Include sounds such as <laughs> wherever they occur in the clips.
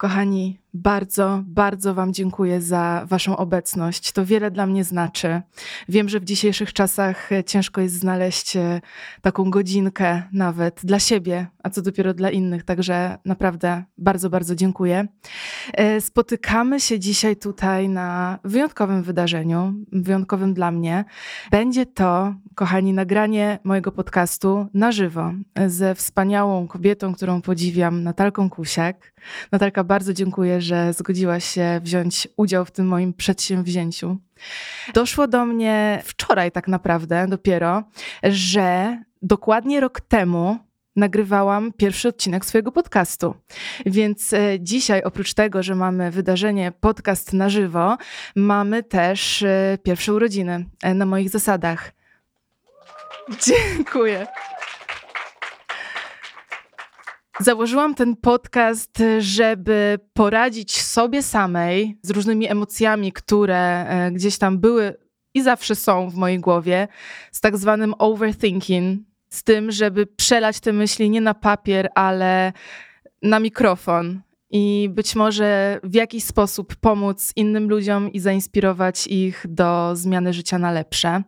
Kochani, bardzo, bardzo Wam dziękuję za Waszą obecność. To wiele dla mnie znaczy. Wiem, że w dzisiejszych czasach e, ciężko jest znaleźć e, taką godzinkę nawet dla siebie, a co dopiero dla innych. Także naprawdę bardzo, bardzo dziękuję. E, spotykamy się dzisiaj tutaj na wyjątkowym wydarzeniu, wyjątkowym dla mnie. Będzie to, kochani, nagranie mojego podcastu na żywo ze wspaniałą kobietą, którą podziwiam, Natalką Kusiak. Natalka, bardzo dziękuję, że zgodziłaś się wziąć udział w tym moim przedsięwzięciu. Doszło do mnie wczoraj, tak naprawdę, dopiero, że dokładnie rok temu nagrywałam pierwszy odcinek swojego podcastu. Więc e, dzisiaj, oprócz tego, że mamy wydarzenie podcast na żywo, mamy też e, pierwsze urodziny e, na moich zasadach. Dziękuję. Założyłam ten podcast, żeby poradzić sobie samej z różnymi emocjami, które e, gdzieś tam były i zawsze są w mojej głowie, z tak zwanym overthinking, z tym, żeby przelać te myśli nie na papier, ale na mikrofon i być może w jakiś sposób pomóc innym ludziom i zainspirować ich do zmiany życia na lepsze.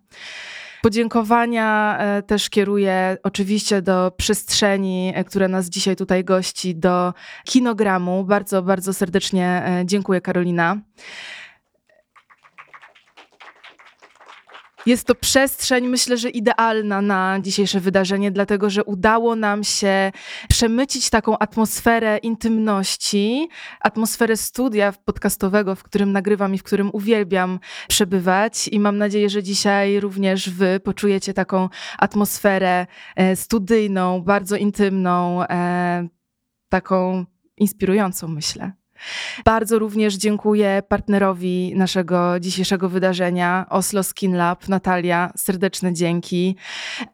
Podziękowania e, też kieruję oczywiście do przestrzeni, e, która nas dzisiaj tutaj gości, do kinogramu. Bardzo, bardzo serdecznie e, dziękuję, Karolina. Jest to przestrzeń, myślę, że idealna na dzisiejsze wydarzenie, dlatego że udało nam się przemycić taką atmosferę intymności, atmosferę studia podcastowego, w którym nagrywam i w którym uwielbiam przebywać. I mam nadzieję, że dzisiaj również Wy poczujecie taką atmosferę e, studyjną, bardzo intymną, e, taką inspirującą, myślę. Bardzo również dziękuję partnerowi naszego dzisiejszego wydarzenia, Oslo Skin Lab. Natalia, serdeczne dzięki.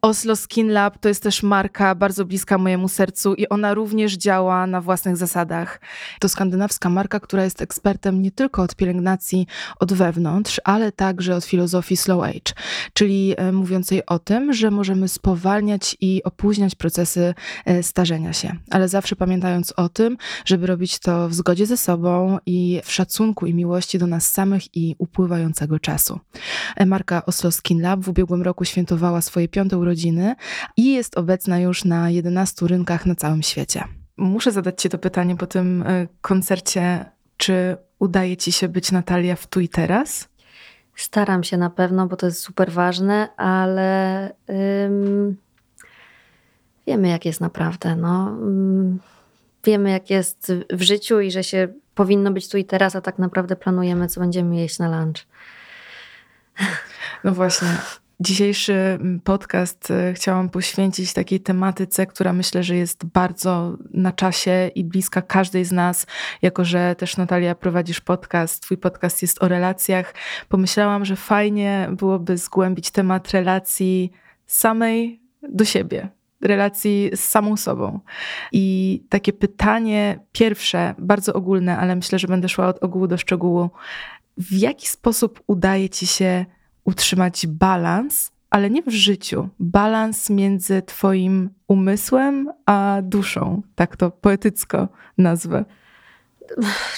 Oslo Skin Lab to jest też marka bardzo bliska mojemu sercu i ona również działa na własnych zasadach. To skandynawska marka, która jest ekspertem nie tylko od pielęgnacji od wewnątrz, ale także od filozofii slow age, czyli e, mówiącej o tym, że możemy spowalniać i opóźniać procesy e, starzenia się, ale zawsze pamiętając o tym, żeby robić to w zgodzie ze sobą i w szacunku i miłości do nas samych i upływającego czasu. Marka Oslo Skin Lab w ubiegłym roku świętowała swoje piąte urodziny i jest obecna już na 11 rynkach na całym świecie. Muszę zadać Ci to pytanie po tym e, koncercie. Czy udaje Ci się być Natalia w tu i teraz? Staram się na pewno, bo to jest super ważne, ale ym, wiemy, jak jest naprawdę. No. Ym wiemy, jak jest w życiu i że się powinno być tu i teraz, a tak naprawdę planujemy, co będziemy jeść na lunch. No właśnie. Dzisiejszy mm, podcast e, chciałam poświęcić takiej tematyce, która myślę, że jest bardzo na czasie i bliska każdej z nas, jako że też Natalia prowadzisz podcast, twój podcast jest o relacjach. Pomyślałam, że fajnie byłoby zgłębić temat relacji samej do siebie, relacji z samą sobą. I takie pytanie pierwsze, bardzo ogólne, ale myślę, że będę szła od ogółu do szczegółu. W jaki sposób udaje ci się utrzymać balans, ale nie w życiu, balans między twoim umysłem a duszą, tak to poetycko nazwę?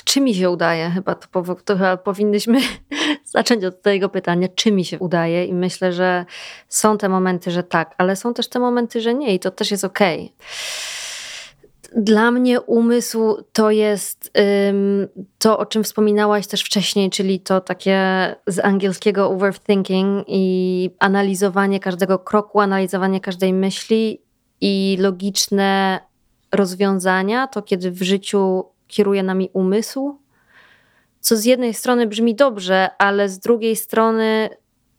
Czy mi się udaje? Chyba to, to chyba powinnyśmy <laughs> zacząć od tego pytania, czy mi się udaje, i myślę, że są te momenty, że tak, ale są też te momenty, że nie, i to też jest okej. Okay. Dla mnie umysł to jest um, to, o czym wspominałaś też wcześniej, czyli to takie z angielskiego overthinking i analizowanie każdego kroku, analizowanie każdej myśli i logiczne rozwiązania, to kiedy w życiu kieruje nami umysł, co z jednej strony brzmi dobrze, ale z drugiej strony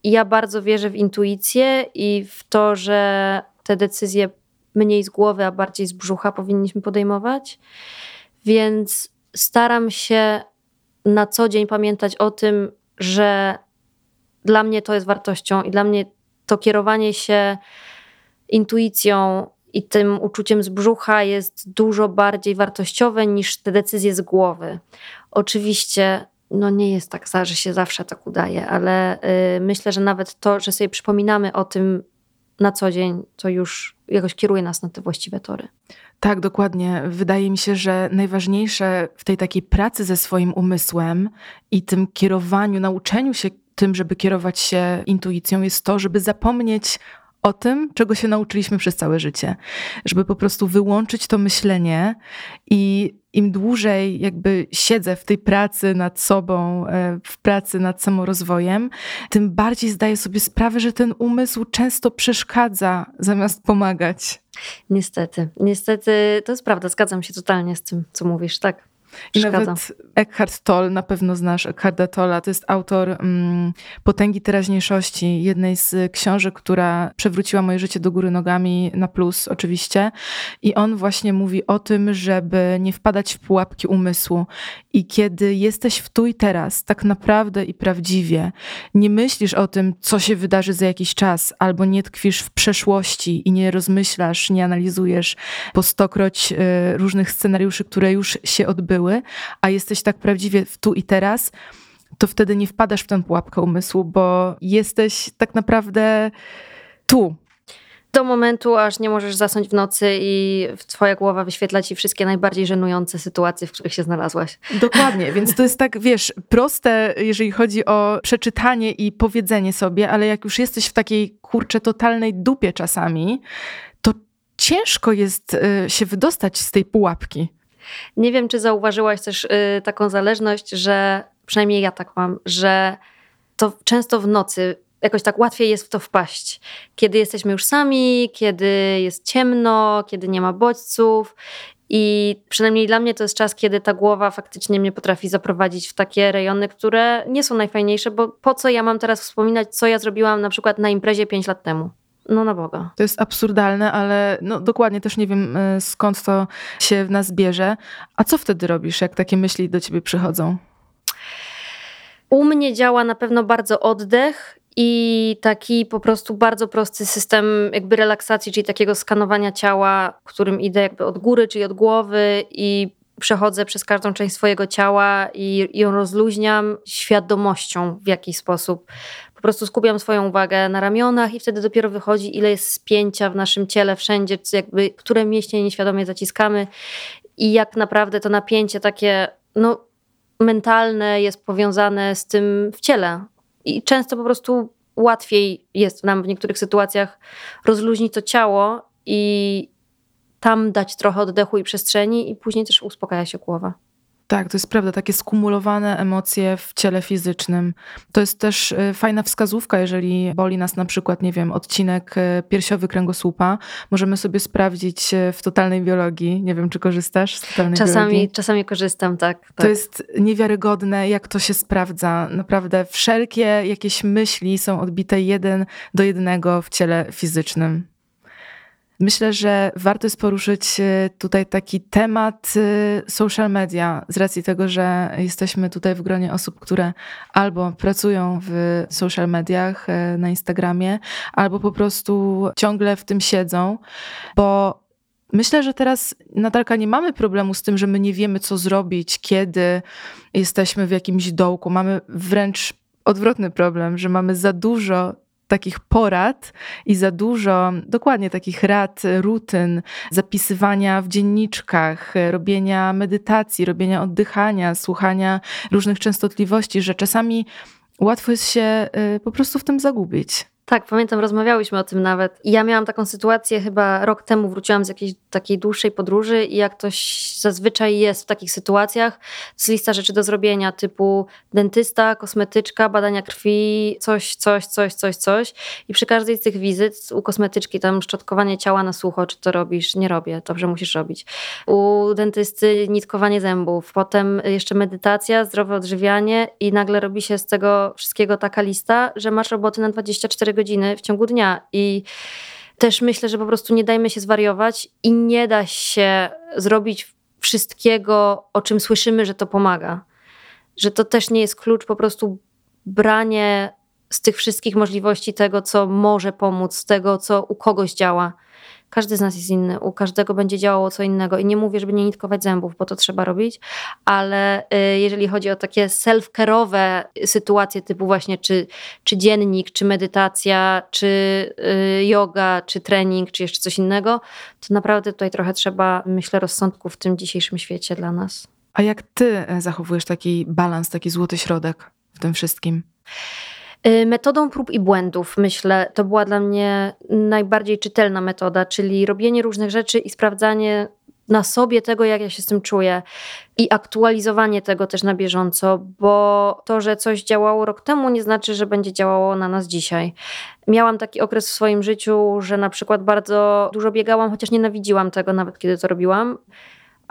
ja bardzo wierzę w intuicję i w to, że te decyzje mniej z głowy, a bardziej z brzucha powinniśmy podejmować. Więc staram się na co dzień pamiętać o tym, że dla mnie to jest wartością i dla mnie to kierowanie się intuicją i tym uczuciem z brzucha jest dużo bardziej wartościowe niż te decyzje z głowy. Oczywiście no nie jest tak, że się zawsze tak udaje, ale y, myślę, że nawet to, że sobie przypominamy o tym na co dzień to już jakoś kieruje nas na te właściwe tory. Tak, dokładnie. Wydaje mi się, że najważniejsze w tej takiej pracy ze swoim umysłem i tym kierowaniu, nauczeniu się tym, żeby kierować się intuicją, jest to, żeby zapomnieć o tym, czego się nauczyliśmy przez całe życie. Żeby po prostu wyłączyć to myślenie i im dłużej jakby siedzę w tej pracy nad sobą, e, w pracy nad samorozwojem, tym bardziej zdaję sobie sprawę, że ten umysł często przeszkadza zamiast pomagać. Niestety, niestety, to jest prawda, zgadzam się totalnie z tym, co mówisz, tak. I nawet Eckhart Tolle, na pewno znasz Eckharta Tolla, to jest autor mm, Potęgi Teraźniejszości, jednej z książek, która przewróciła moje życie do góry nogami na plus oczywiście. I on właśnie mówi o tym, żeby nie wpadać w pułapki umysłu. I kiedy jesteś w tu i teraz, tak naprawdę i prawdziwie, nie myślisz o tym, co się wydarzy za jakiś czas, albo nie tkwisz w przeszłości i nie rozmyślasz, nie analizujesz po stokroć y, różnych scenariuszy, które już się odbyły, a jesteś tak prawdziwie tu i teraz, to wtedy nie wpadasz w tę pułapkę umysłu, bo jesteś tak naprawdę tu. Do momentu, aż nie możesz zasnąć w nocy i twoja głowa wyświetla ci wszystkie najbardziej żenujące sytuacje, w których się znalazłaś. Dokładnie, <laughs> więc to jest tak, wiesz, proste, jeżeli chodzi o przeczytanie i powiedzenie sobie, ale jak już jesteś w takiej, kurczę, totalnej dupie czasami, to ciężko jest y, się wydostać z tej pułapki. Nie wiem, czy zauważyłaś też y, taką zależność, że przynajmniej ja tak mam, że to często w nocy jakoś tak łatwiej jest w to wpaść. Kiedy jesteśmy już sami, kiedy jest ciemno, kiedy nie ma bodźców. I przynajmniej dla mnie to jest czas, kiedy ta głowa faktycznie mnie potrafi zaprowadzić w takie rejony, które nie są najfajniejsze, bo po co ja mam teraz wspominać, co ja zrobiłam na przykład na imprezie 5 lat temu? No na Boga. To jest absurdalne, ale no dokładnie też nie wiem e, skąd to się w nas bierze. A co wtedy robisz, jak takie myśli do ciebie przychodzą? U mnie działa na pewno bardzo oddech i taki po prostu bardzo prosty system jakby relaksacji, czyli takiego skanowania ciała, którym idę jakby od góry, czyli od głowy i przechodzę przez każdą część swojego ciała i, ją rozluźniam świadomością w jakiś sposób po prostu skupiam swoją uwagę na ramionach i wtedy dopiero wychodzi, ile jest spięcia w naszym ciele wszędzie, jakby, które mięśnie nieświadomie zaciskamy i jak naprawdę to napięcie takie no, mentalne jest powiązane z tym w ciele. I często po prostu łatwiej jest nam w niektórych sytuacjach rozluźnić to ciało i tam dać trochę oddechu i przestrzeni, i później też uspokaja się głowa. Tak, to jest prawda, takie skumulowane emocje w ciele fizycznym. To jest też y, fajna wskazówka, jeżeli boli nas na przykład, nie wiem, odcinek y, piersiowy kręgosłupa. Możemy sobie sprawdzić y, w totalnej biologii. Nie wiem, czy korzystasz z totalnej czasami, biologii? Czasami korzystam, tak, tak. To jest niewiarygodne, jak to się sprawdza. Naprawdę wszelkie jakieś myśli są odbite jeden do jednego w ciele fizycznym. Myślę, że warto jest poruszyć e, tutaj taki temat e, social media, z racji tego, że jesteśmy tutaj w gronie osób, które albo pracują w social mediach e, na Instagramie, albo po prostu ciągle w tym siedzą, bo Myślę, że teraz, Natalka, nie mamy problemu z tym, że my nie wiemy, co zrobić, kiedy jesteśmy w jakimś dołku. Mamy wręcz odwrotny problem, że mamy za dużo takich porad i za dużo dokładnie takich rad, rutyn, zapisywania w dzienniczkach, robienia medytacji, robienia oddychania, słuchania różnych częstotliwości, że czasami łatwo jest się y, po prostu w tym zagubić. Tak, pamiętam, rozmawiałyśmy o tym nawet. Ja miałam taką sytuację, chyba rok temu wróciłam z jakiejś takiej dłuższej podróży i jak to zazwyczaj jest w takich sytuacjach, jest lista rzeczy do zrobienia typu dentysta, kosmetyczka, badania krwi, coś, coś, coś, coś, coś. I przy każdej z tych wizyt u kosmetyczki tam szczotkowanie ciała na sucho, czy to robisz? Nie robię, dobrze musisz robić. U dentysty nitkowanie zębów, potem jeszcze medytacja, zdrowe odżywianie i nagle robi się z tego wszystkiego taka lista, że masz roboty na 24 godziny w ciągu dnia. I też myślę, że po prostu nie dajmy się zwariować i nie da się zrobić wszystkiego, o czym słyszymy, że to pomaga. Że to też nie jest klucz, po prostu branie z tych wszystkich możliwości tego, co może pomóc, tego, co u kogoś działa. Każdy z nas jest inny, u każdego będzie działało co innego i nie mówię, żeby nie nitkować zębów, bo to trzeba robić, ale y, jeżeli chodzi o takie self-care'owe sytuacje typu właśnie czy, czy dziennik, czy medytacja, czy y, yoga, czy trening, czy jeszcze coś innego, to naprawdę tutaj trochę trzeba, myślę, rozsądku w tym dzisiejszym świecie dla nas. A jak ty e, zachowujesz taki balans, taki złoty środek w tym wszystkim? Y, metodą prób i błędów, myślę, to była dla mnie najbardziej czytelna metoda, czyli robienie różnych rzeczy i sprawdzanie na sobie tego, jak ja się z tym czuję i aktualizowanie tego też na bieżąco, bo to, że coś działało rok temu, nie znaczy, że będzie działało na nas dzisiaj. Miałam taki okres w swoim życiu, że na przykład bardzo dużo biegałam, chociaż nienawidziłam tego nawet, kiedy to robiłam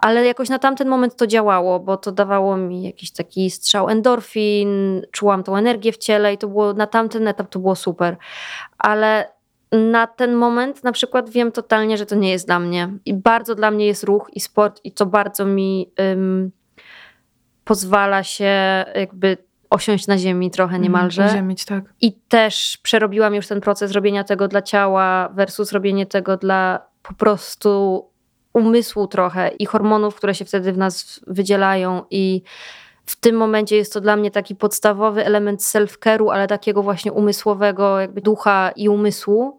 ale jakoś na tamten moment to działało, bo to dawało mi jakiś taki strzał endorfin, czułam tą energię w ciele i to było na tamten etap to było super. Ale na ten moment na przykład wiem totalnie, że to nie jest dla mnie. I bardzo dla mnie jest ruch i sport i to bardzo mi ym, pozwala się jakby osiąść na ziemi trochę mhm, niemalże. Ziemić, tak. I też przerobiłam już ten proces robienia tego dla ciała versus robienie tego dla po prostu umysłu trochę i hormonów, które się wtedy w nas wydzielają i w tym momencie jest to dla mnie taki podstawowy element self-care'u, ale takiego właśnie umysłowego, jakby ducha i umysłu.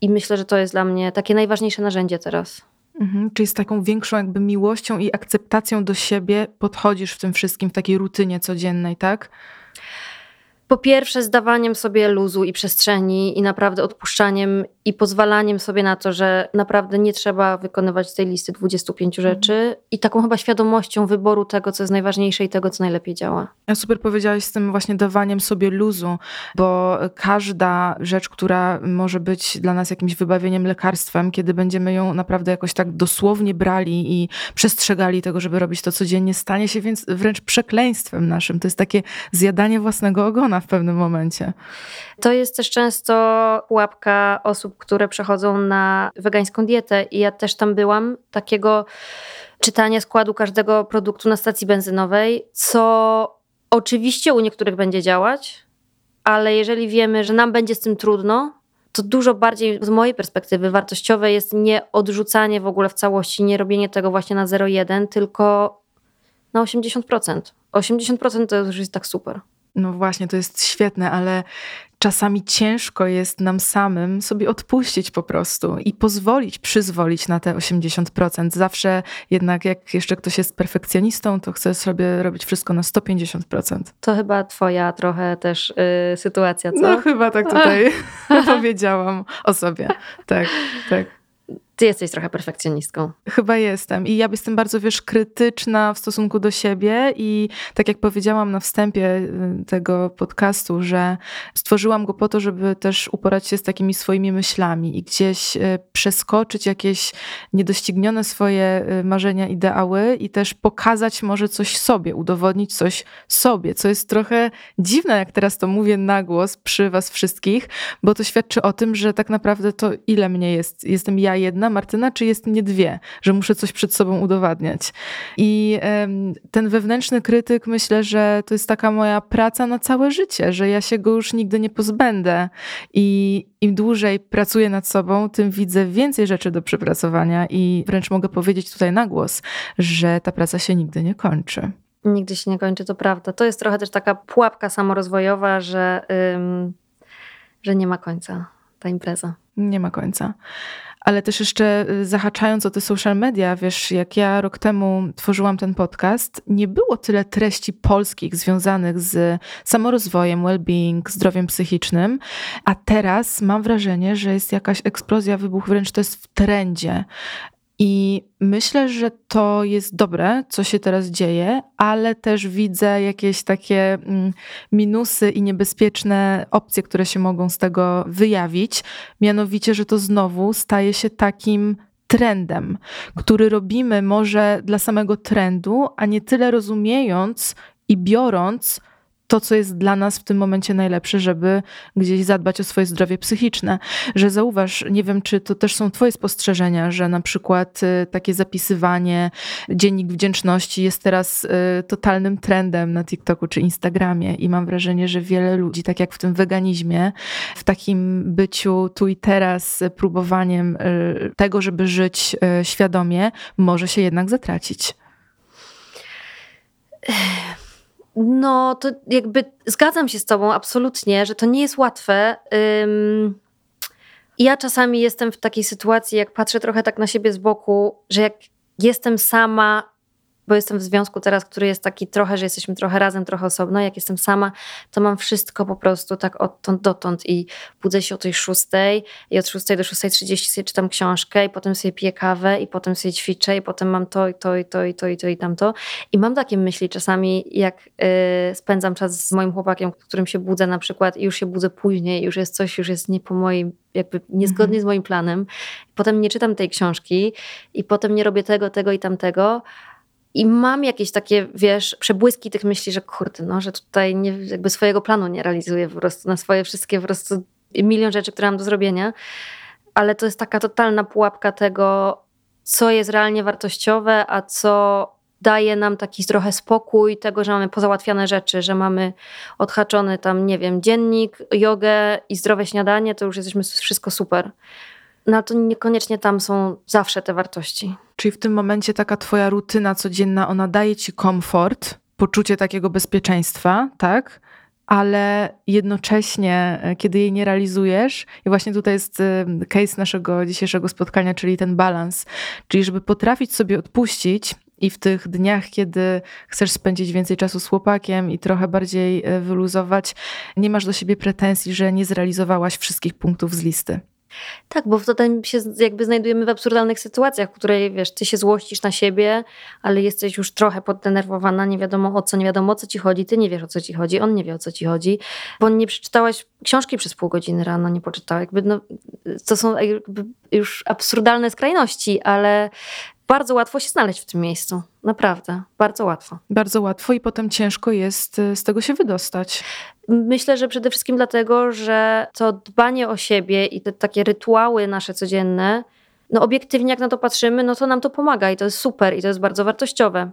I myślę, że to jest dla mnie takie najważniejsze narzędzie teraz. Mhm, czyli z taką większą jakby miłością i akceptacją do siebie podchodzisz w tym wszystkim, w takiej rutynie codziennej, tak? Po pierwsze zdawaniem sobie luzu i przestrzeni i naprawdę odpuszczaniem i pozwalaniem sobie na to, że naprawdę nie trzeba wykonywać tej listy 25 mhm. rzeczy i taką chyba świadomością wyboru tego, co jest najważniejsze i tego, co najlepiej działa. Ja super powiedziałaś z tym właśnie dawaniem sobie luzu, bo każda rzecz, która może być dla nas jakimś wybawieniem, lekarstwem, kiedy będziemy ją naprawdę jakoś tak dosłownie brali i przestrzegali tego, żeby robić to codziennie, stanie się więc wręcz przekleństwem naszym. To jest takie zjadanie własnego ogona w pewnym momencie. To jest też często pułapka osób, które przechodzą na wegańską dietę i ja też tam byłam, takiego czytania składu każdego produktu na stacji benzynowej, co oczywiście u niektórych będzie działać, ale jeżeli wiemy, że nam będzie z tym trudno, to dużo bardziej z mojej perspektywy wartościowe jest nie odrzucanie w ogóle w całości, nie robienie tego właśnie na 0,1, tylko na 80%. 80% to już jest tak super. No właśnie, to jest świetne, ale czasami ciężko jest nam samym sobie odpuścić po prostu i pozwolić, przyzwolić na te 80%. Zawsze jednak jak jeszcze ktoś jest perfekcjonistą, to chce sobie robić wszystko na 150%. To chyba twoja trochę też yy, sytuacja, co? No chyba tak tutaj <laughs> powiedziałam o sobie. Tak, tak. Ty jesteś trochę perfekcjonistką. Chyba jestem. I ja jestem bardzo, wiesz, krytyczna w stosunku do siebie. I tak jak powiedziałam na wstępie y, tego podcastu, że stworzyłam go po to, żeby też uporać się z takimi swoimi myślami i gdzieś y, przeskoczyć jakieś niedoścignione swoje y, marzenia, ideały i też pokazać może coś sobie, udowodnić coś sobie, co jest trochę dziwne, jak teraz to mówię na głos przy was wszystkich, bo to świadczy o tym, że tak naprawdę to ile mnie jest. Jestem ja jedna jedna Martyna, czy jest mnie dwie, że muszę coś przed sobą udowadniać. I ten wewnętrzny krytyk, myślę, że to jest taka moja praca na całe życie, że ja się go już nigdy nie pozbędę. I im dłużej pracuję nad sobą, tym widzę więcej rzeczy do przepracowania i wręcz mogę powiedzieć tutaj na głos, że ta praca się nigdy nie kończy. Nigdy się nie kończy, to prawda. To jest trochę też taka pułapka samorozwojowa, że, ym, że nie ma końca ta impreza. Nie ma końca ale też jeszcze y, zahaczając o te social media, wiesz, jak ja rok temu tworzyłam ten podcast, nie było tyle treści polskich związanych z samorozwojem, well-being, zdrowiem psychicznym, a teraz mam wrażenie, że jest jakaś eksplozja, wybuch, wręcz to jest w trendzie. I myślę, że to jest dobre, co się teraz dzieje, ale też widzę jakieś takie mm, minusy i niebezpieczne opcje, które się mogą z tego wyjawić. Mianowicie, że to znowu staje się takim trendem, który robimy może dla samego trendu, a nie tyle rozumiejąc i biorąc to, co jest dla nas w tym momencie najlepsze, żeby gdzieś zadbać o swoje zdrowie psychiczne. Że zauważ, nie wiem, czy to też są Twoje spostrzeżenia, że na przykład y, takie zapisywanie, dziennik wdzięczności jest teraz y, totalnym trendem na TikToku czy Instagramie i mam wrażenie, że wiele ludzi, tak jak w tym weganizmie, w takim byciu tu i teraz, próbowaniem y, tego, żeby żyć świadomie, może się jednak zatracić. No, to jakby zgadzam się z Tobą absolutnie, że to nie jest łatwe. Ja czasami jestem w takiej sytuacji, jak patrzę trochę tak na siebie z boku, że jak jestem sama bo jestem w związku teraz, który jest taki trochę, że jesteśmy trochę razem, trochę osobno. Jak jestem sama, to mam wszystko po prostu tak odtąd dotąd i budzę się o tej szóstej i od szóstej do szóstej trzydzieści sobie czytam książkę i potem sobie piję kawę i potem sobie ćwiczę i potem mam to i to i to i to i to i tamto. I mam takie myśli czasami, jak yy, spędzam czas z moim chłopakiem, którym się budzę na przykład i już się budzę później, już jest coś, już jest nie po mojej jakby niezgodnie mhm. z moim planem. Potem nie czytam tej książki i potem nie robię tego, tego i tamtego, i mam jakieś takie, wiesz, przebłyski tych myśli, że kurde, no, że tutaj nie, jakby swojego planu nie realizuję po prostu na swoje wszystkie po prostu milion rzeczy, które mam do zrobienia. Ale to jest taka totalna pułapka tego, co jest realnie wartościowe, a co daje nam taki trochę spokój tego, że mamy pozałatwiane rzeczy, że mamy odhaczony tam, nie wiem, dziennik, jogę i zdrowe śniadanie, to już jesteśmy wszystko super. No to niekoniecznie tam są zawsze te wartości. Czyli w tym momencie taka twoja rutyna codzienna, ona daje ci komfort, poczucie takiego bezpieczeństwa, tak? ale jednocześnie, e, kiedy jej nie realizujesz, i właśnie tutaj jest e, case naszego dzisiejszego spotkania, czyli ten balans, czyli żeby potrafić sobie odpuścić i w tych dniach, kiedy chcesz spędzić więcej czasu z chłopakiem i trochę bardziej e, wyluzować, nie masz do siebie pretensji, że nie zrealizowałaś wszystkich punktów z listy. Tak, bo wtedy się jakby znajdujemy w absurdalnych sytuacjach, w której wiesz, ty się złościsz na siebie, ale jesteś już trochę poddenerwowana, nie wiadomo o co, nie wiadomo o co ci chodzi, ty nie wiesz o co ci chodzi, on nie wie o co ci chodzi, bo nie przeczytałaś książki przez pół godziny rano, nie poczytałeś. Jakby no, to są jakby już absurdalne skrajności, ale bardzo łatwo się znaleźć w tym miejscu. Naprawdę, bardzo łatwo. Bardzo łatwo i potem ciężko jest y, z tego się wydostać. Myślę, że przede wszystkim dlatego, że to dbanie o siebie i te takie rytuały nasze codzienne, no obiektywnie jak na to patrzymy, no to nam to pomaga i to jest super i to jest bardzo wartościowe.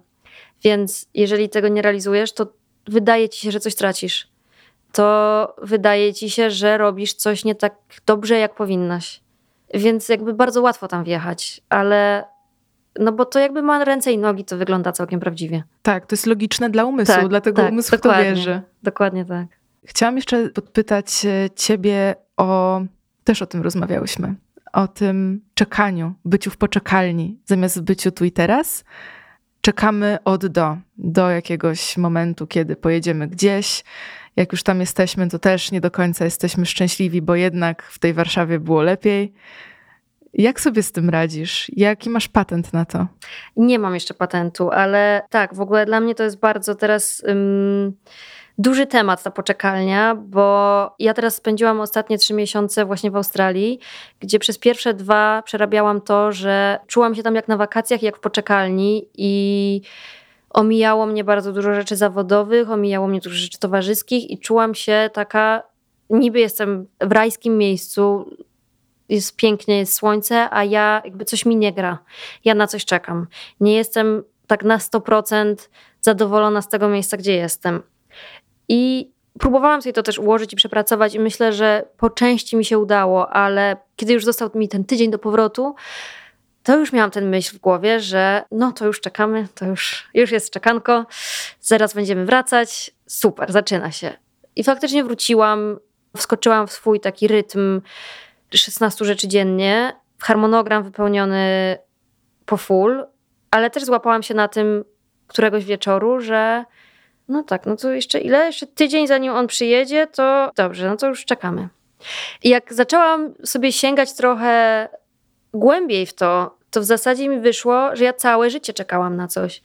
Więc jeżeli tego nie realizujesz, to wydaje ci się, że coś tracisz. To wydaje ci się, że robisz coś nie tak dobrze, jak powinnaś. Więc jakby bardzo łatwo tam wjechać, ale no bo to jakby ma ręce i nogi, to wygląda całkiem prawdziwie. Tak, to jest logiczne dla umysłu, tak, dlatego tak, umysł w to wierzy. Dokładnie tak. Chciałam jeszcze podpytać e, ciebie o, też o tym rozmawiałyśmy, o tym czekaniu, byciu w poczekalni zamiast byciu tu i teraz. Czekamy od do, do jakiegoś momentu, kiedy pojedziemy gdzieś. Jak już tam jesteśmy, to też nie do końca jesteśmy szczęśliwi, bo jednak w tej Warszawie było lepiej. Jak sobie z tym radzisz? Jaki masz patent na to? Nie mam jeszcze patentu, ale tak, w ogóle dla mnie to jest bardzo teraz. Um, duży temat ta poczekalnia, bo ja teraz spędziłam ostatnie trzy miesiące właśnie w Australii, gdzie przez pierwsze dwa przerabiałam to, że czułam się tam jak na wakacjach, jak w poczekalni i omijało mnie bardzo dużo rzeczy zawodowych, omijało mnie dużo rzeczy towarzyskich i czułam się taka, niby jestem w rajskim miejscu, jest pięknie, jest słońce, a ja jakby coś mi nie gra. Ja na coś czekam. Nie jestem tak na 100% zadowolona z tego miejsca, gdzie jestem. I próbowałam sobie to też ułożyć i przepracować, i myślę, że po części mi się udało, ale kiedy już został mi ten tydzień do powrotu, to już miałam ten myśl w głowie, że no to już czekamy, to już, już jest czekanko, zaraz będziemy wracać, super, zaczyna się. I faktycznie wróciłam, wskoczyłam w swój taki rytm 16 rzeczy dziennie, harmonogram wypełniony po full, ale też złapałam się na tym któregoś wieczoru, że no tak, no to jeszcze ile? Jeszcze tydzień zanim on przyjedzie, to dobrze, no to już czekamy. I jak zaczęłam sobie sięgać trochę głębiej w to, to w zasadzie mi wyszło, że ja całe życie czekałam na coś.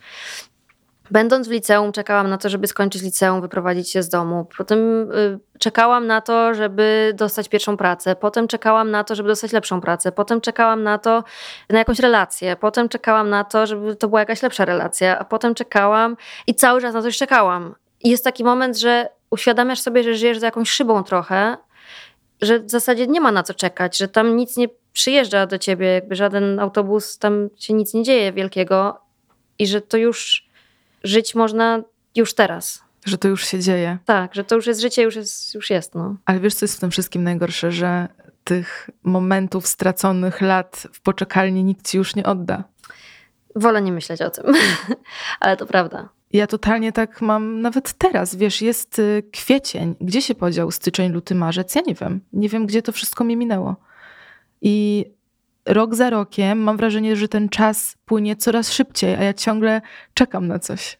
Będąc w liceum, czekałam na to, żeby skończyć liceum, wyprowadzić się z domu. Potem y, czekałam na to, żeby dostać pierwszą pracę. Potem czekałam na to, żeby dostać lepszą pracę. Potem czekałam na to, na jakąś relację. Potem czekałam na to, żeby to była jakaś lepsza relacja. A potem czekałam i cały czas na coś czekałam. I jest taki moment, że uświadamiasz sobie, że żyjesz za jakąś szybą trochę, że w zasadzie nie ma na co czekać, że tam nic nie przyjeżdża do ciebie, jakby żaden autobus, tam się nic nie dzieje wielkiego i że to już żyć można już teraz. Że to już się dzieje. Tak, że to już jest życie, już jest. Już jest no. Ale wiesz, co jest w tym wszystkim najgorsze, że tych momentów straconych lat w poczekalni nikt ci już nie odda. Wolę nie myśleć o tym, <laughs> ale to prawda. Ja totalnie tak mam nawet teraz. Wiesz, jest y, kwiecień. Gdzie się podział styczeń, luty, marzec? Ja nie wiem. Nie wiem, gdzie to wszystko mi minęło. I rok za rokiem mam wrażenie, że ten czas płynie coraz szybciej, a ja ciągle czekam na coś.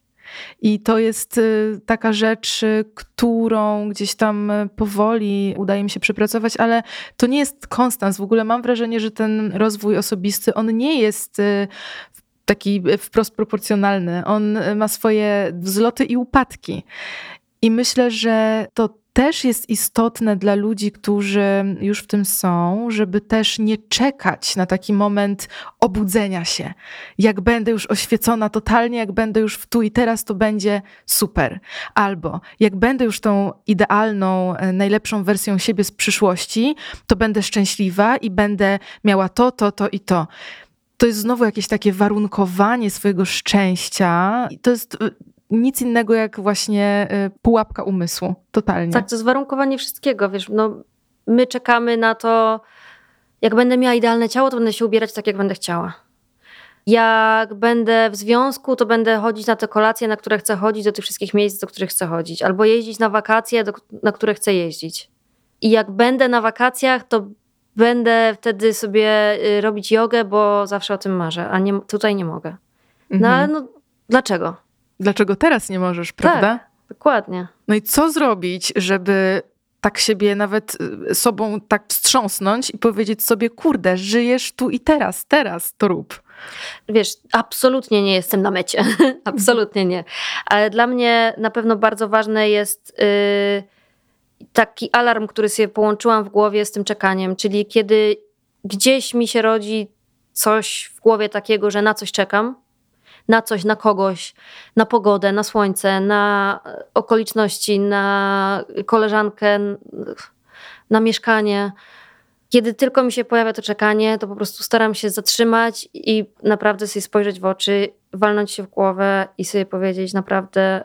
I to jest y, taka rzecz, y, którą gdzieś tam powoli udaje mi się przepracować, ale to nie jest konstans. W ogóle mam wrażenie, że ten rozwój osobisty, on nie jest taki wprost proporcjonalny. On ma swoje wzloty i upadki. I myślę, że to też jest istotne dla ludzi, którzy już w tym są, żeby też nie czekać na taki moment obudzenia się. Jak będę już oświecona totalnie, jak będę już w tu i teraz, to będzie super. Albo jak będę już tą idealną, e, najlepszą wersją siebie z przyszłości, to będę szczęśliwa i będę miała to, to, to i to to jest znowu jakieś takie warunkowanie swojego szczęścia. I to jest y, nic innego jak właśnie y, pułapka umysłu. Totalnie. Tak, to jest warunkowanie wszystkiego. Wiesz, no, my czekamy na to, jak będę miała idealne ciało, to będę się ubierać tak, jak będę chciała. Jak będę w związku, to będę chodzić na te kolacje, na które chcę chodzić, do tych wszystkich miejsc, do których chcę chodzić. Albo jeździć na wakacje, do, na które chcę jeździć. I jak będę na wakacjach, to będę wtedy sobie y, robić jogę, bo zawsze o tym marzę, a nie, tutaj nie mogę. No mhm. ale no, dlaczego? Dlaczego teraz nie możesz, prawda? Tak, dokładnie. No i co zrobić, żeby tak siebie nawet y, sobą tak wstrząsnąć i powiedzieć sobie, kurde, żyjesz tu i teraz, teraz to rób. Wiesz, absolutnie nie jestem na mecie. <laughs> absolutnie nie. Ale dla mnie na pewno bardzo ważne jest... Yy, taki alarm, który sobie połączyłam w głowie z tym czekaniem, czyli kiedy gdzieś mi się rodzi coś w głowie takiego, że na coś czekam, na coś, na kogoś, na pogodę, na słońce, na okoliczności, na koleżankę, na mieszkanie. Kiedy tylko mi się pojawia to czekanie, to po prostu staram się zatrzymać i naprawdę sobie spojrzeć w oczy, walnąć się w głowę i sobie powiedzieć: naprawdę,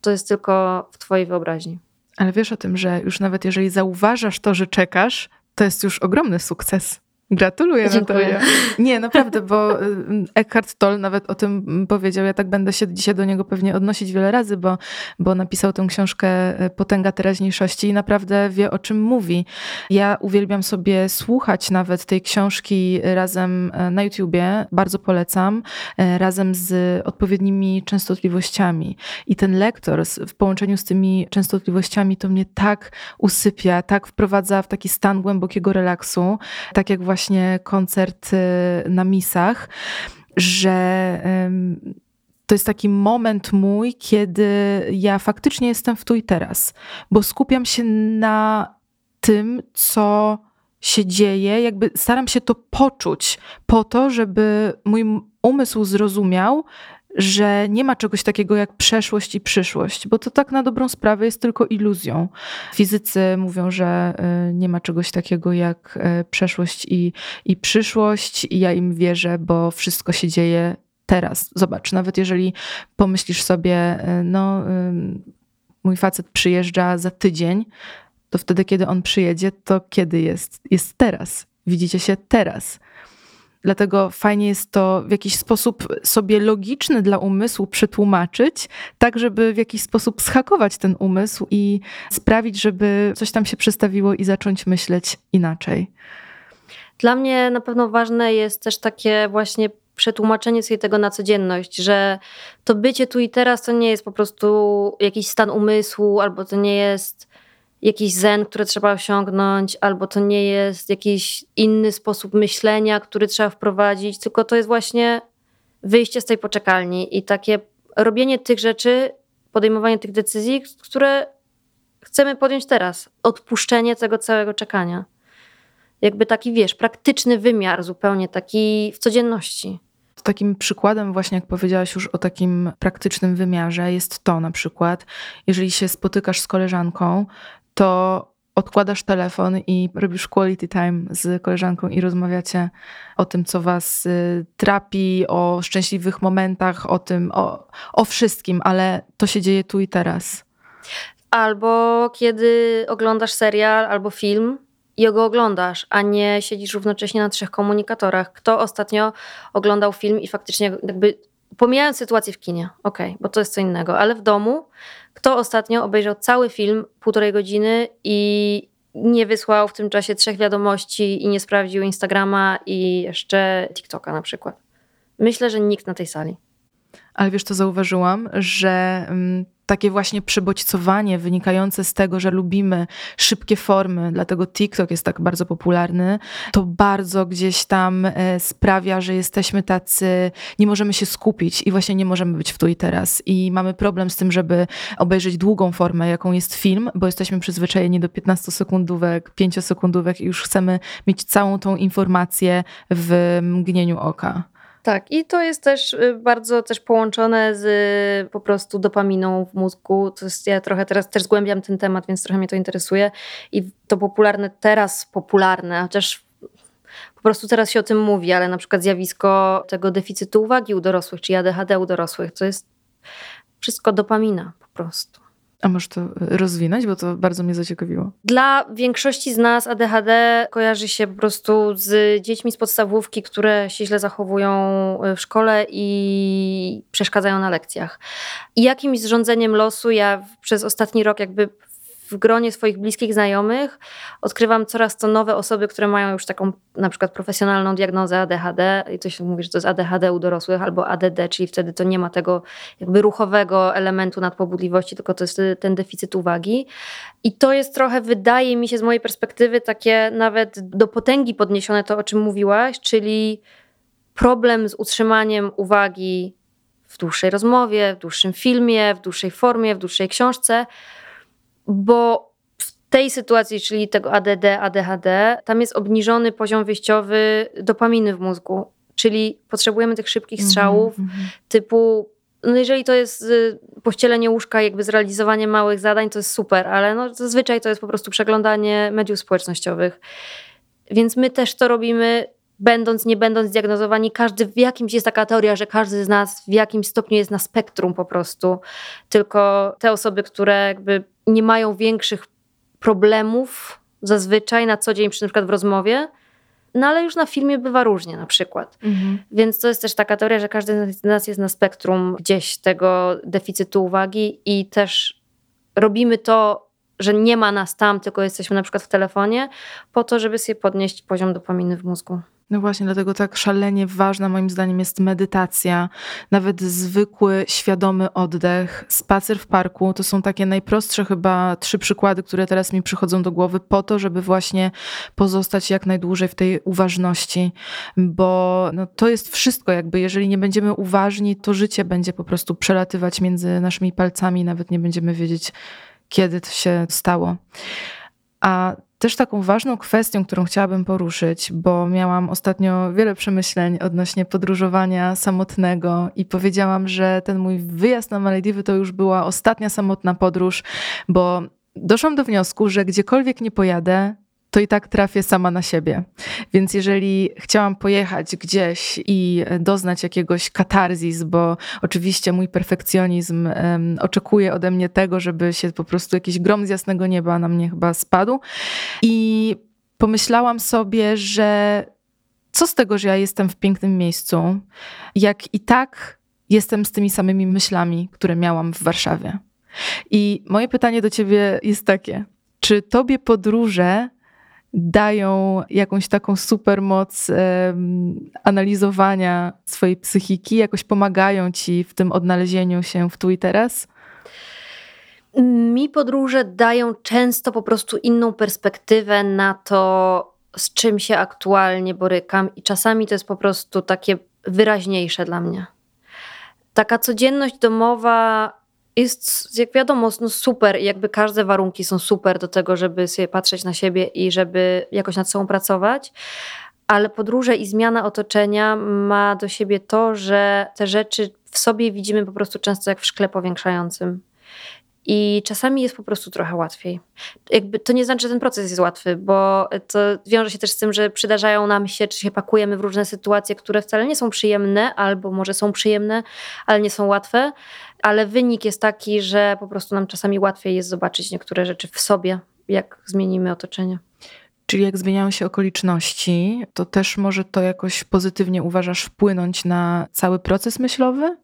to jest tylko w Twojej wyobraźni. Ale wiesz o tym, że już nawet jeżeli zauważasz to, że czekasz, to jest już ogromny sukces. Gratuluję, Dziękuję. Natalia. Nie, naprawdę, bo y, Eckhart Tolle nawet o tym powiedział. Ja tak będę się dzisiaj do niego pewnie odnosić wiele razy, bo, bo napisał tę książkę y, Potęga teraźniejszości i naprawdę wie o czym mówi. Ja uwielbiam sobie słuchać nawet tej książki razem y, na YouTubie, bardzo polecam, razem z odpowiednimi częstotliwościami. I ten lektor w połączeniu z tymi częstotliwościami to mnie tak usypia, tak wprowadza w taki stan głębokiego relaksu, tak jak właśnie właśnie koncert y, na misach, że to jest taki moment mój, kiedy ja faktycznie jestem w tu i teraz, bo skupiam się na tym, co się dzieje, jakby staram się to poczuć po to, żeby mój umysł zrozumiał, że nie ma czegoś takiego jak przeszłość i przyszłość, bo to tak na dobrą sprawę jest tylko iluzją. Fizycy mówią, że y, nie ma czegoś takiego jak y, przeszłość i, i przyszłość, i ja im wierzę, bo wszystko się dzieje teraz. Zobacz, nawet jeżeli pomyślisz sobie, y, no, mój facet przyjeżdża za tydzień, to wtedy, kiedy on przyjedzie, to kiedy jest? Jest teraz. Widzicie się teraz. Dlatego fajnie jest to w jakiś sposób sobie logiczny dla umysłu przetłumaczyć, tak żeby w jakiś sposób schakować ten umysł i sprawić, żeby coś tam się przestawiło i zacząć myśleć inaczej. Dla mnie na pewno ważne jest też takie właśnie przetłumaczenie sobie tego na codzienność, że to bycie tu i teraz to nie jest po prostu jakiś stan umysłu, albo to nie jest jakiś zen, który trzeba osiągnąć, albo to nie jest jakiś inny sposób myślenia, który trzeba wprowadzić, tylko to jest właśnie wyjście z tej poczekalni i takie robienie tych rzeczy, podejmowanie tych decyzji, które chcemy podjąć teraz. Odpuszczenie tego całego czekania. Jakby taki, wiesz, praktyczny wymiar zupełnie taki w codzienności. Takim przykładem, właśnie jak powiedziałaś już o takim praktycznym wymiarze, jest to na przykład, jeżeli się spotykasz z koleżanką, to odkładasz telefon i robisz quality time z koleżanką i rozmawiacie o tym, co was y, trapi, o szczęśliwych momentach, o tym, o, o wszystkim, ale to się dzieje tu i teraz. Albo kiedy oglądasz serial albo film i go oglądasz, a nie siedzisz równocześnie na trzech komunikatorach. Kto ostatnio oglądał film i faktycznie jakby pomijając sytuację w kinie, okej, okay, bo to jest co innego, ale w domu, kto ostatnio obejrzał cały film półtorej godziny i nie wysłał w tym czasie trzech wiadomości i nie sprawdził Instagrama i jeszcze TikToka na przykład? Myślę, że nikt na tej sali. Ale wiesz, to zauważyłam, że mm, takie właśnie przybodźcowanie wynikające z tego, że lubimy szybkie formy, dlatego TikTok jest tak bardzo popularny, to bardzo gdzieś tam e, sprawia, że jesteśmy tacy, nie możemy się skupić i właśnie nie możemy być w tu i teraz. I mamy problem z tym, żeby obejrzeć długą formę, jaką jest film, bo jesteśmy przyzwyczajeni do 15-sekundówek, 5-sekundówek i już chcemy mieć całą tą informację w mgnieniu oka. Tak, i to jest też y, bardzo też połączone z po prostu dopaminą w mózgu. To jest, ja trochę teraz też zgłębiam ten temat, więc trochę mnie to interesuje. I to popularne, teraz popularne, chociaż po prostu teraz się o tym mówi, ale na przykład zjawisko tego deficytu uwagi u dorosłych, czy ADHD u dorosłych, to jest wszystko dopamina po prostu. A możesz to rozwinąć, bo to bardzo mnie zaciekawiło. Dla większości z nas ADHD kojarzy się po prostu z dziećmi z podstawówki, które się źle zachowują w szkole i przeszkadzają na lekcjach. I jakimś zrządzeniem losu ja przez ostatni rok jakby w gronie swoich bliskich znajomych. Odkrywam coraz to nowe osoby, które mają już taką na przykład profesjonalną diagnozę ADHD i się mówi, że to jest ADHD u dorosłych albo ADD, czyli wtedy to nie ma tego jakby ruchowego elementu nadpobudliwości, tylko to jest ten deficyt uwagi. I to jest trochę, wydaje mi się z mojej perspektywy, takie nawet do potęgi podniesione to, o czym mówiłaś, czyli problem z utrzymaniem uwagi w dłuższej rozmowie, w dłuższym filmie, w dłuższej formie, w dłuższej książce, bo w tej sytuacji, czyli tego ADD, ADHD, tam jest obniżony poziom wyjściowy dopaminy w mózgu, czyli potrzebujemy tych szybkich mhm, strzałów mm -hmm. typu no jeżeli to jest y, pościelenie łóżka, jakby zrealizowanie małych zadań, to jest super, ale no zazwyczaj to jest po prostu przeglądanie mediów społecznościowych. Więc my też to robimy, będąc, nie będąc zdiagnozowani. Każdy w jakimś jest taka teoria, że każdy z nas w jakimś stopniu jest na spektrum po prostu. Tylko te osoby, które jakby nie mają większych problemów zazwyczaj na co dzień, przy na przykład w rozmowie, no ale już na filmie bywa różnie na przykład. Mhm. Więc to jest też taka teoria, że każdy z nas jest na spektrum gdzieś tego deficytu uwagi i też robimy to, że nie ma nas tam, tylko jesteśmy na przykład w telefonie, po to, żeby sobie podnieść poziom dopaminy w mózgu. No właśnie, dlatego tak szalenie ważna moim zdaniem jest medytacja, nawet zwykły, świadomy oddech, spacer w parku. To są takie najprostsze chyba trzy przykłady, które teraz mi przychodzą do głowy, po to, żeby właśnie pozostać jak najdłużej w tej uważności, bo no, to jest wszystko, jakby jeżeli nie będziemy uważni, to życie będzie po prostu przelatywać między naszymi palcami, nawet nie będziemy wiedzieć, kiedy to się stało. A też taką ważną kwestią, którą chciałabym poruszyć, bo miałam ostatnio wiele przemyśleń odnośnie podróżowania samotnego i powiedziałam, że ten mój wyjazd na Malediwy to już była ostatnia samotna podróż, bo doszłam do wniosku, że gdziekolwiek nie pojadę, to i tak trafię sama na siebie. Więc jeżeli chciałam pojechać gdzieś i doznać jakiegoś katarzis, bo oczywiście mój perfekcjonizm um, oczekuje ode mnie tego, żeby się po prostu jakiś grom z jasnego nieba na mnie chyba spadł. I pomyślałam sobie, że co z tego, że ja jestem w pięknym miejscu, jak i tak jestem z tymi samymi myślami, które miałam w Warszawie. I moje pytanie do ciebie jest takie: czy tobie podróże dają jakąś taką supermoc analizowania swojej psychiki, jakoś pomagają ci w tym odnalezieniu się w tu i teraz? Mi podróże dają często po prostu inną perspektywę na to, z czym się aktualnie borykam, i czasami to jest po prostu takie wyraźniejsze dla mnie. Taka codzienność domowa jest, jak wiadomo, no super i jakby każde warunki są super do tego, żeby sobie patrzeć na siebie i żeby jakoś nad sobą pracować, ale podróże i zmiana otoczenia ma do siebie to, że te rzeczy w sobie widzimy po prostu często jak w szkle powiększającym. I czasami jest po prostu trochę łatwiej. Jakby to nie znaczy, że ten proces jest łatwy, bo to wiąże się też z tym, że przydarzają nam się, czy się pakujemy w różne sytuacje, które wcale nie są przyjemne, albo może są przyjemne, ale nie są łatwe. Ale wynik jest taki, że po prostu nam czasami łatwiej jest zobaczyć niektóre rzeczy w sobie, jak zmienimy otoczenie. Czyli jak zmieniają się okoliczności, to też może to jakoś pozytywnie uważasz wpłynąć na cały proces myślowy?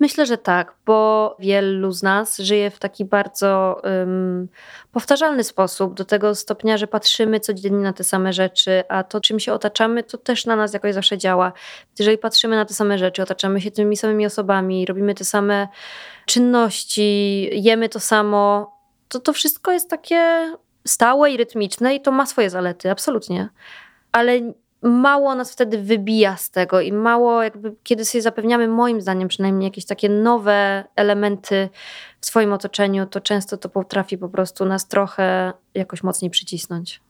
Myślę, że tak, bo wielu z nas żyje w taki bardzo um, powtarzalny sposób, do tego stopnia, że patrzymy codziennie na te same rzeczy, a to, czym się otaczamy, to też na nas jakoś zawsze działa. Jeżeli patrzymy na te same rzeczy, otaczamy się tymi samymi osobami, robimy te same czynności, jemy to samo, to to wszystko jest takie stałe i rytmiczne i to ma swoje zalety, absolutnie. Ale mało nas wtedy wybija z tego i mało jakby, kiedy sobie zapewniamy, moim zdaniem przynajmniej, jakieś takie nowe elementy w swoim otoczeniu, to często to potrafi po prostu nas trochę jakoś mocniej przycisnąć.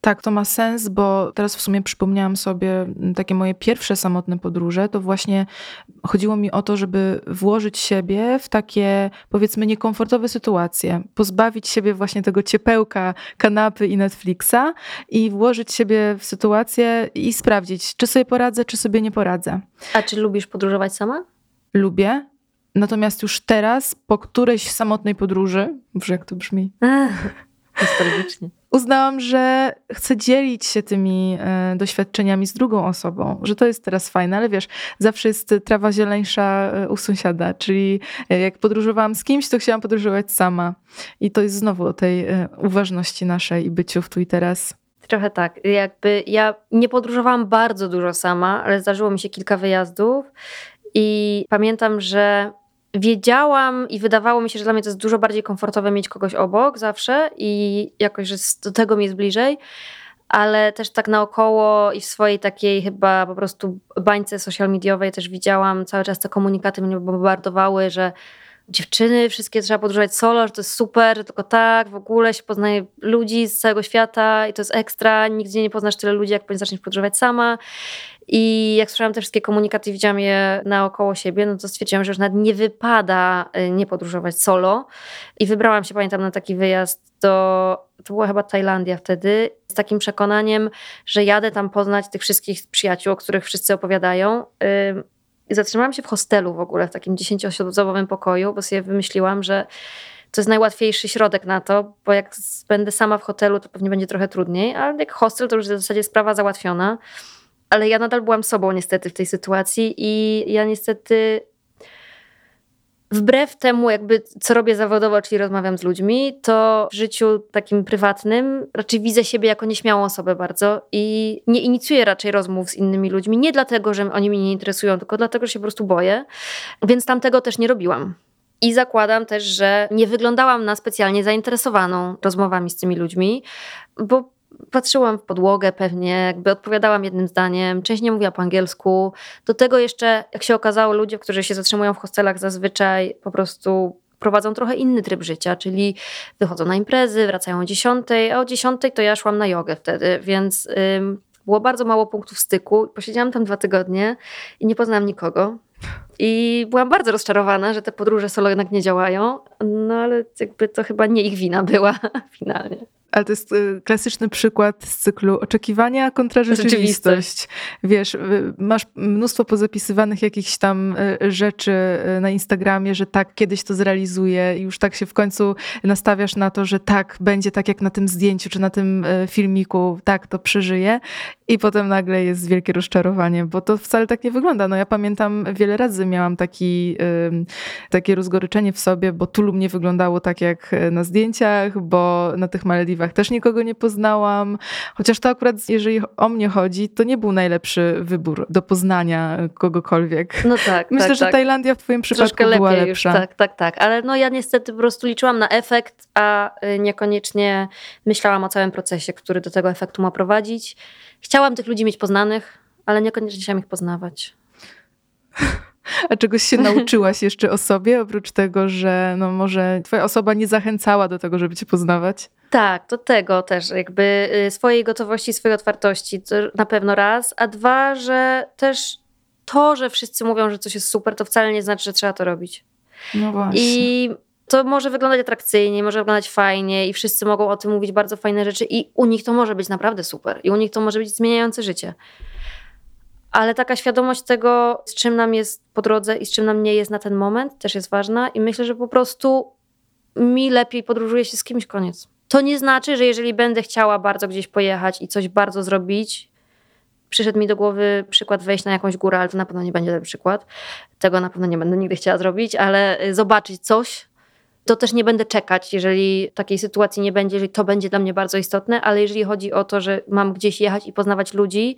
Tak, to ma sens, bo teraz w sumie przypomniałam sobie takie moje pierwsze samotne podróże. To właśnie chodziło mi o to, żeby włożyć siebie w takie powiedzmy niekomfortowe sytuacje, pozbawić siebie właśnie tego ciepełka kanapy i Netflixa i włożyć siebie w sytuację i sprawdzić, czy sobie poradzę, czy sobie nie poradzę. A czy lubisz podróżować sama? Lubię. Natomiast już teraz, po którejś samotnej podróży, już jak to brzmi, <laughs> Nostalgicznie. Uznałam, że chcę dzielić się tymi e, doświadczeniami z drugą osobą, że to jest teraz fajne, ale wiesz, zawsze jest trawa zieleńsza e, u sąsiada, czyli e, jak podróżowałam z kimś, to chciałam podróżować sama. I to jest znowu o tej uważności naszej i byciu w tu i teraz. Trochę tak. Jakby ja nie podróżowałam bardzo dużo sama, ale zdarzyło mi się kilka wyjazdów i pamiętam, że wiedziałam i wydawało mi się, że dla mnie to jest dużo bardziej komfortowe mieć kogoś obok zawsze i jakoś, że do tego mi jest bliżej, ale też tak naokoło i w swojej takiej chyba po prostu bańce social mediowej też widziałam cały czas te komunikaty mnie bombardowały, że dziewczyny, wszystkie trzeba podróżować solo, że to jest super, że tylko tak, w ogóle się poznaje ludzi z całego świata i to jest ekstra, nigdzie nie poznasz tyle ludzi, jak zaczniesz podróżować sama. I jak słyszałam te wszystkie komunikaty, widziałam je naokoło siebie, no to stwierdziłam, że już nawet nie wypada y, nie podróżować solo. I wybrałam się, pamiętam, na taki wyjazd do, to była chyba Tajlandia wtedy, z takim przekonaniem, że jadę tam poznać tych wszystkich przyjaciół, o których wszyscy opowiadają. Zatrzymałam się w hostelu w ogóle, w takim dziesięcioosobowym pokoju, bo sobie wymyśliłam, że to jest najłatwiejszy środek na to, bo jak będę sama w hotelu, to pewnie będzie trochę trudniej, ale jak hostel, to już w zasadzie sprawa załatwiona. Ale ja nadal byłam sobą niestety w tej sytuacji i ja niestety wbrew temu, jakby co robię zawodowo, czyli rozmawiam z ludźmi, to w życiu takim prywatnym raczej widzę siebie jako nieśmiałą osobę bardzo i nie inicjuję raczej rozmów z innymi ludźmi. Nie dlatego, że oni mnie nie interesują, tylko dlatego, że się po prostu boję. Więc tam tego też nie robiłam. I zakładam też, że nie wyglądałam na specjalnie zainteresowaną rozmowami z tymi ludźmi, bo patrzyłam w podłogę pewnie, jakby odpowiadałam jednym zdaniem, część nie mówiła po angielsku. Do tego jeszcze, jak się okazało, ludzie, którzy się zatrzymują w hostelach zazwyczaj po prostu prowadzą trochę inny tryb życia, czyli wychodzą na imprezy, wracają o 10, a o 10 to ja szłam na jogę wtedy, więc ym, było bardzo mało punktów styku. Posiedziałam tam dwa tygodnie i nie poznałam nikogo. I byłam bardzo rozczarowana, że te podróże solo jednak nie działają, no ale jakby to chyba nie ich wina była <laughs> finalnie. Ale to jest y, klasyczny przykład z cyklu oczekiwania kontra rzeczywistość. Wiesz, y, masz mnóstwo pozapisywanych jakichś tam y, rzeczy na Instagramie, że tak, kiedyś to zrealizuję i już tak się w końcu nastawiasz na to, że tak, będzie tak jak na tym zdjęciu czy na tym filmiku, tak, to przeżyję. I potem nagle jest wielkie rozczarowanie, bo to wcale tak nie wygląda. No ja pamiętam, wiele razy miałam taki, takie rozgoryczenie w sobie, bo Tulum nie wyglądało tak jak na zdjęciach, bo na tych Malediwach też nikogo nie poznałam. Chociaż to akurat, jeżeli o mnie chodzi, to nie był najlepszy wybór do poznania kogokolwiek. No tak. <laughs> Myślę, tak, że tak. Tajlandia w Twoim przypadku Troszkę była lepsza. Już, tak, tak, tak. Ale no ja niestety po prostu liczyłam na efekt, a y, niekoniecznie myślałam o całym procesie, który do tego efektu ma prowadzić. Chciałam tych ludzi mieć poznanych, ale niekoniecznie chciałam ich poznawać. <laughs> A czegoś się nauczyłaś jeszcze o sobie, oprócz tego, że no może twoja osoba nie zachęcała do tego, żeby cię poznawać? Tak, do tego też jakby y, swojej gotowości, swojej otwartości, to na pewno raz, a dwa, że też to, że wszyscy mówią, że coś jest super, to wcale nie znaczy, że trzeba to robić. No właśnie. I to może wyglądać atrakcyjnie, może wyglądać fajnie i wszyscy mogą o tym mówić bardzo fajne rzeczy i u nich to może być naprawdę super i u nich to może być zmieniające życie. Ale taka świadomość tego, z czym nam jest po drodze i z czym nam nie jest na ten moment, też jest ważna i myślę, że po prostu mi lepiej podróżuje się z kimś, koniec. To nie znaczy, że jeżeli będę chciała bardzo gdzieś pojechać i coś bardzo zrobić, przyszedł mi do głowy przykład wejść na jakąś górę, ale to na pewno nie będzie ten przykład. Tego na pewno nie będę nigdy chciała zrobić, ale y, zobaczyć coś, to też nie będę czekać, jeżeli takiej sytuacji nie będzie, jeżeli to będzie dla mnie bardzo istotne, ale jeżeli chodzi o to, że mam gdzieś jechać i poznawać ludzi,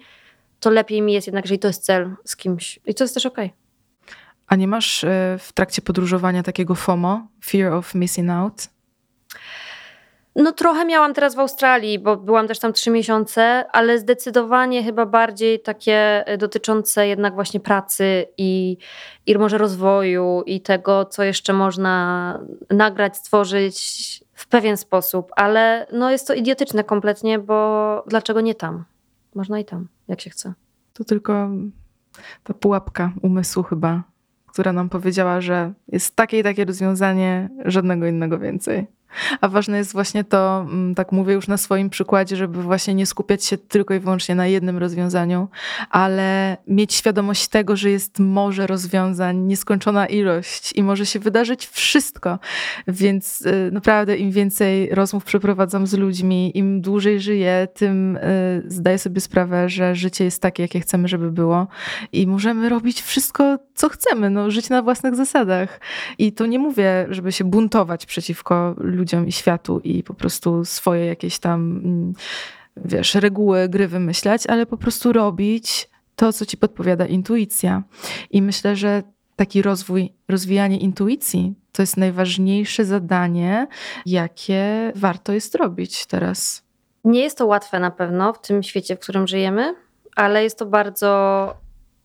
to lepiej mi jest jednak, jeżeli to jest cel z kimś. I to jest też okej. Okay. A nie masz y, w trakcie podróżowania takiego FOMO, fear of missing out? No trochę miałam teraz w Australii, bo byłam też tam trzy miesiące, ale zdecydowanie chyba bardziej takie e, dotyczące jednak właśnie pracy i, i może rozwoju i tego, co jeszcze można nagrać, stworzyć w pewien sposób, ale no jest to idiotyczne kompletnie, bo dlaczego nie tam? Można i tam, jak się chce. To tylko ta pułapka umysłu chyba, która nam powiedziała, że jest takie i takie rozwiązanie, żadnego innego więcej. A ważne jest właśnie to, mm, tak mówię już na swoim przykładzie, żeby właśnie nie skupiać się tylko i wyłącznie na jednym rozwiązaniu, ale mieć świadomość tego, że jest morze rozwiązań, nieskończona ilość i może się wydarzyć wszystko. Więc y, naprawdę im więcej rozmów przeprowadzam z ludźmi, im dłużej żyję, tym y, zdaję sobie sprawę, że życie jest takie, jakie chcemy, żeby było i możemy robić wszystko, co chcemy, no, żyć na własnych zasadach. I to nie mówię, żeby się buntować przeciwko ludziom i światu i po prostu swoje jakieś tam, mm, wiesz, reguły gry wymyślać, ale po prostu robić to, co ci podpowiada intuicja. I myślę, że taki rozwój, rozwijanie intuicji to jest najważniejsze zadanie, jakie warto jest robić teraz. Nie jest to łatwe na pewno w tym świecie, w którym żyjemy, ale jest to bardzo,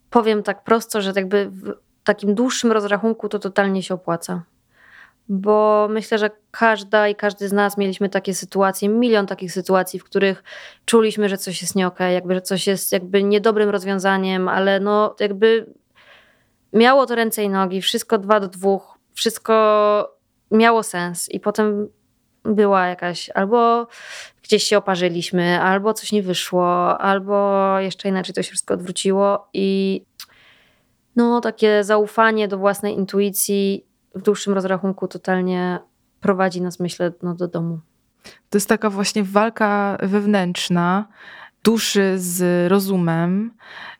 powiem tak prosto, że jakby w takim dłuższym rozrachunku to totalnie się opłaca bo myślę, że każda i każdy z nas mieliśmy takie sytuacje, milion takich sytuacji, w których czuliśmy, że coś jest nie okay, jakby, że coś jest jakby niedobrym rozwiązaniem, ale no jakby miało to ręce i nogi, wszystko dwa do dwóch, wszystko miało sens i potem była jakaś albo gdzieś się oparzyliśmy, albo coś nie wyszło, albo jeszcze inaczej to się wszystko odwróciło i no takie zaufanie do własnej intuicji w dłuższym rozrachunku totalnie prowadzi nas, myślę, no, do domu. To jest taka właśnie walka wewnętrzna duszy z rozumem,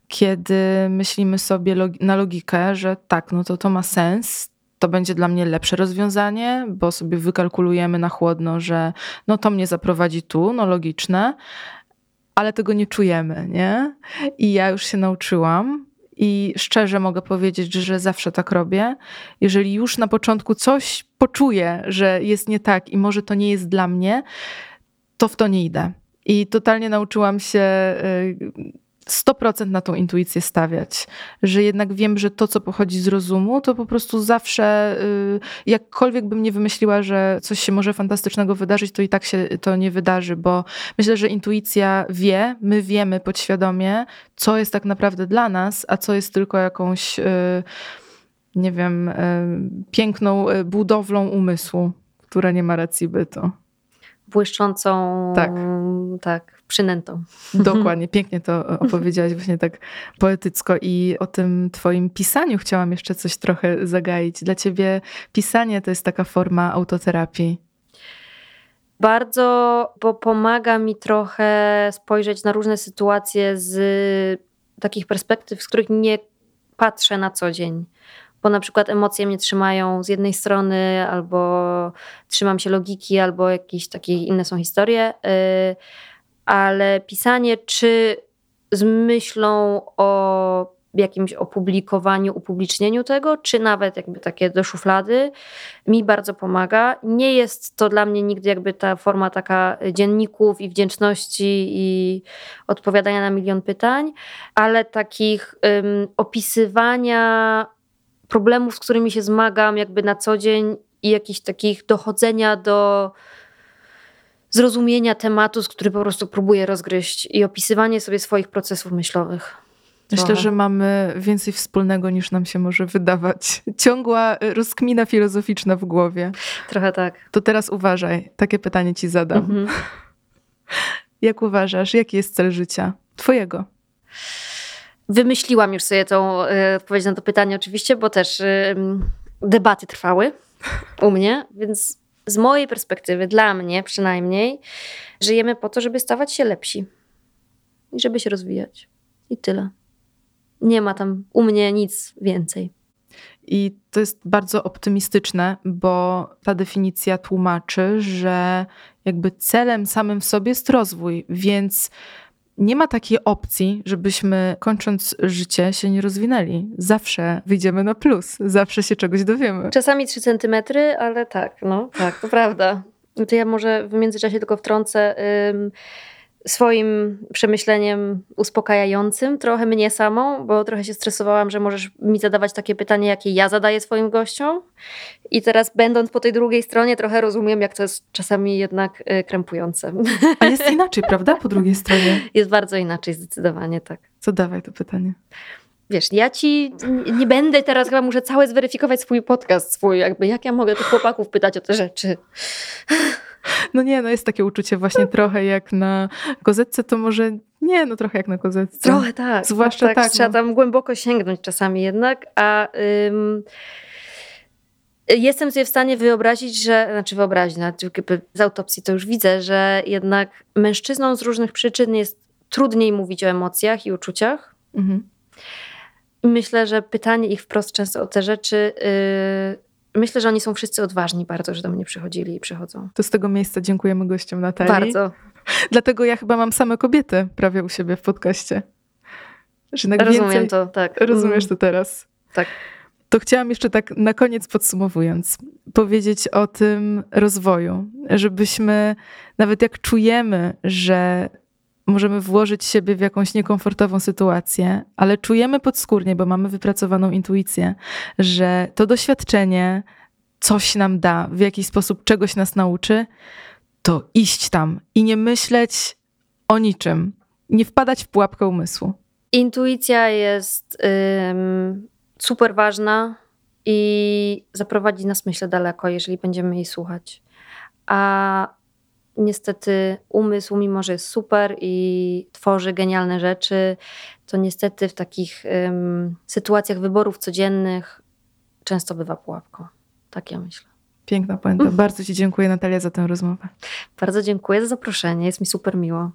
kiedy myślimy sobie na logikę, że tak, no to to ma sens, to będzie dla mnie lepsze rozwiązanie, bo sobie wykalkulujemy na chłodno, że no to mnie zaprowadzi tu, no logiczne, ale tego nie czujemy, nie? I ja już się nauczyłam, i szczerze mogę powiedzieć, że zawsze tak robię. Jeżeli już na początku coś poczuję, że jest nie tak i może to nie jest dla mnie, to w to nie idę. I totalnie nauczyłam się y, 100% na tą intuicję stawiać, że jednak wiem, że to, co pochodzi z rozumu, to po prostu zawsze, y, jakkolwiek bym nie wymyśliła, że coś się może fantastycznego wydarzyć, to i tak się to nie wydarzy, bo myślę, że intuicja wie, my wiemy podświadomie, co jest tak naprawdę dla nas, a co jest tylko jakąś, y, nie wiem, y, piękną budowlą umysłu, która nie ma racji bytu. Błyszczącą, tak, tak przynętą. Dokładnie, pięknie to opowiedziałaś właśnie tak poetycko i o tym twoim pisaniu chciałam jeszcze coś trochę zagaić. Dla ciebie pisanie to jest taka forma autoterapii. Bardzo, bo pomaga mi trochę spojrzeć na różne sytuacje z takich perspektyw, z których nie patrzę na co dzień bo na przykład emocje mnie trzymają z jednej strony, albo trzymam się logiki, albo jakieś takie inne są historie, y, ale pisanie czy z myślą o jakimś opublikowaniu, upublicznieniu tego, czy nawet jakby takie do szuflady, mi bardzo pomaga. Nie jest to dla mnie nigdy jakby ta forma taka dzienników i wdzięczności i odpowiadania na milion pytań, ale takich um, opisywania problemów, z którymi się zmagam jakby na co dzień i jakichś takich dochodzenia do zrozumienia tematu, z który po prostu próbuję rozgryźć i opisywanie sobie swoich procesów myślowych. Myślę, Trochę. że mamy więcej wspólnego niż nam się może wydawać. <laughs> Ciągła rozkmina filozoficzna w głowie. Trochę tak. To teraz uważaj, takie pytanie ci zadam. Mhm. <laughs> Jak uważasz, jaki jest cel życia? Twojego. Wymyśliłam już sobie tą y, odpowiedź na to pytanie, oczywiście, bo też y, debaty trwały u mnie, więc z mojej perspektywy, dla mnie przynajmniej, żyjemy po to, żeby stawać się lepsi i żeby się rozwijać. I tyle. Nie ma tam u mnie nic więcej. I to jest bardzo optymistyczne, bo ta definicja tłumaczy, że jakby celem samym w sobie jest rozwój, więc nie ma takiej opcji, żebyśmy kończąc życie się nie rozwinęli. Zawsze wyjdziemy na plus, zawsze się czegoś dowiemy. Czasami 3 centymetry, ale tak, no tak, to prawda. To ja może w międzyczasie tylko wtrącę swoim przemyśleniem uspokajającym trochę mnie samą, bo trochę się stresowałam, że możesz mi zadawać takie pytanie, jakie ja zadaję swoim gościom. I teraz, będąc po tej drugiej stronie, trochę rozumiem, jak to jest czasami jednak y, krępujące. A jest inaczej, prawda? Po drugiej stronie. <laughs> Jest bardzo inaczej, zdecydowanie tak. Co dawaj to pytanie? Wiesz, ja ci nie będę teraz, chyba muszę całe zweryfikować swój podcast, swój, jakby jak ja mogę tych chłopaków pytać o te rzeczy. No nie, no jest takie uczucie właśnie trochę jak na kozetce, to może nie, no trochę jak na kozetce. Trochę tak. Zwłaszcza tak. tak trzeba no. tam głęboko sięgnąć czasami jednak, a... Ym, Jestem sobie w stanie wyobrazić, że, znaczy wyobrazić, z autopsji to już widzę, że jednak mężczyznom z różnych przyczyn jest trudniej mówić o emocjach i uczuciach. Mhm. Myślę, że pytanie ich wprost często o te rzeczy yy, Myślę, że oni są wszyscy odważni bardzo, że do mnie przychodzili i przychodzą. To z tego miejsca dziękujemy gościom Natalii. Bardzo. Dlatego ja chyba mam same kobiety prawie u siebie w podcaście. Rozumiem więcej... to, tak. Rozumiesz to teraz. Tak. To chciałam jeszcze tak na koniec podsumowując, powiedzieć o tym rozwoju, żebyśmy nawet jak czujemy, że możemy włożyć siebie w jakąś niekomfortową sytuację, ale czujemy podskórnie, bo mamy wypracowaną intuicję, że to doświadczenie coś nam da, w jakiś sposób czegoś nas nauczy, to iść tam i nie myśleć o niczym, nie wpadać w pułapkę umysłu. Intuicja jest ym, super ważna i zaprowadzi nas, myślę, daleko, jeżeli będziemy jej słuchać. A niestety umysł, mimo że jest super i tworzy genialne rzeczy, to niestety w takich um, sytuacjach wyborów codziennych często bywa pułapką. Tak ja myślę. Piękna puenta. <laughs> Bardzo Ci dziękuję, Natalia, za tę rozmowę. Bardzo dziękuję za zaproszenie. Jest mi super miło.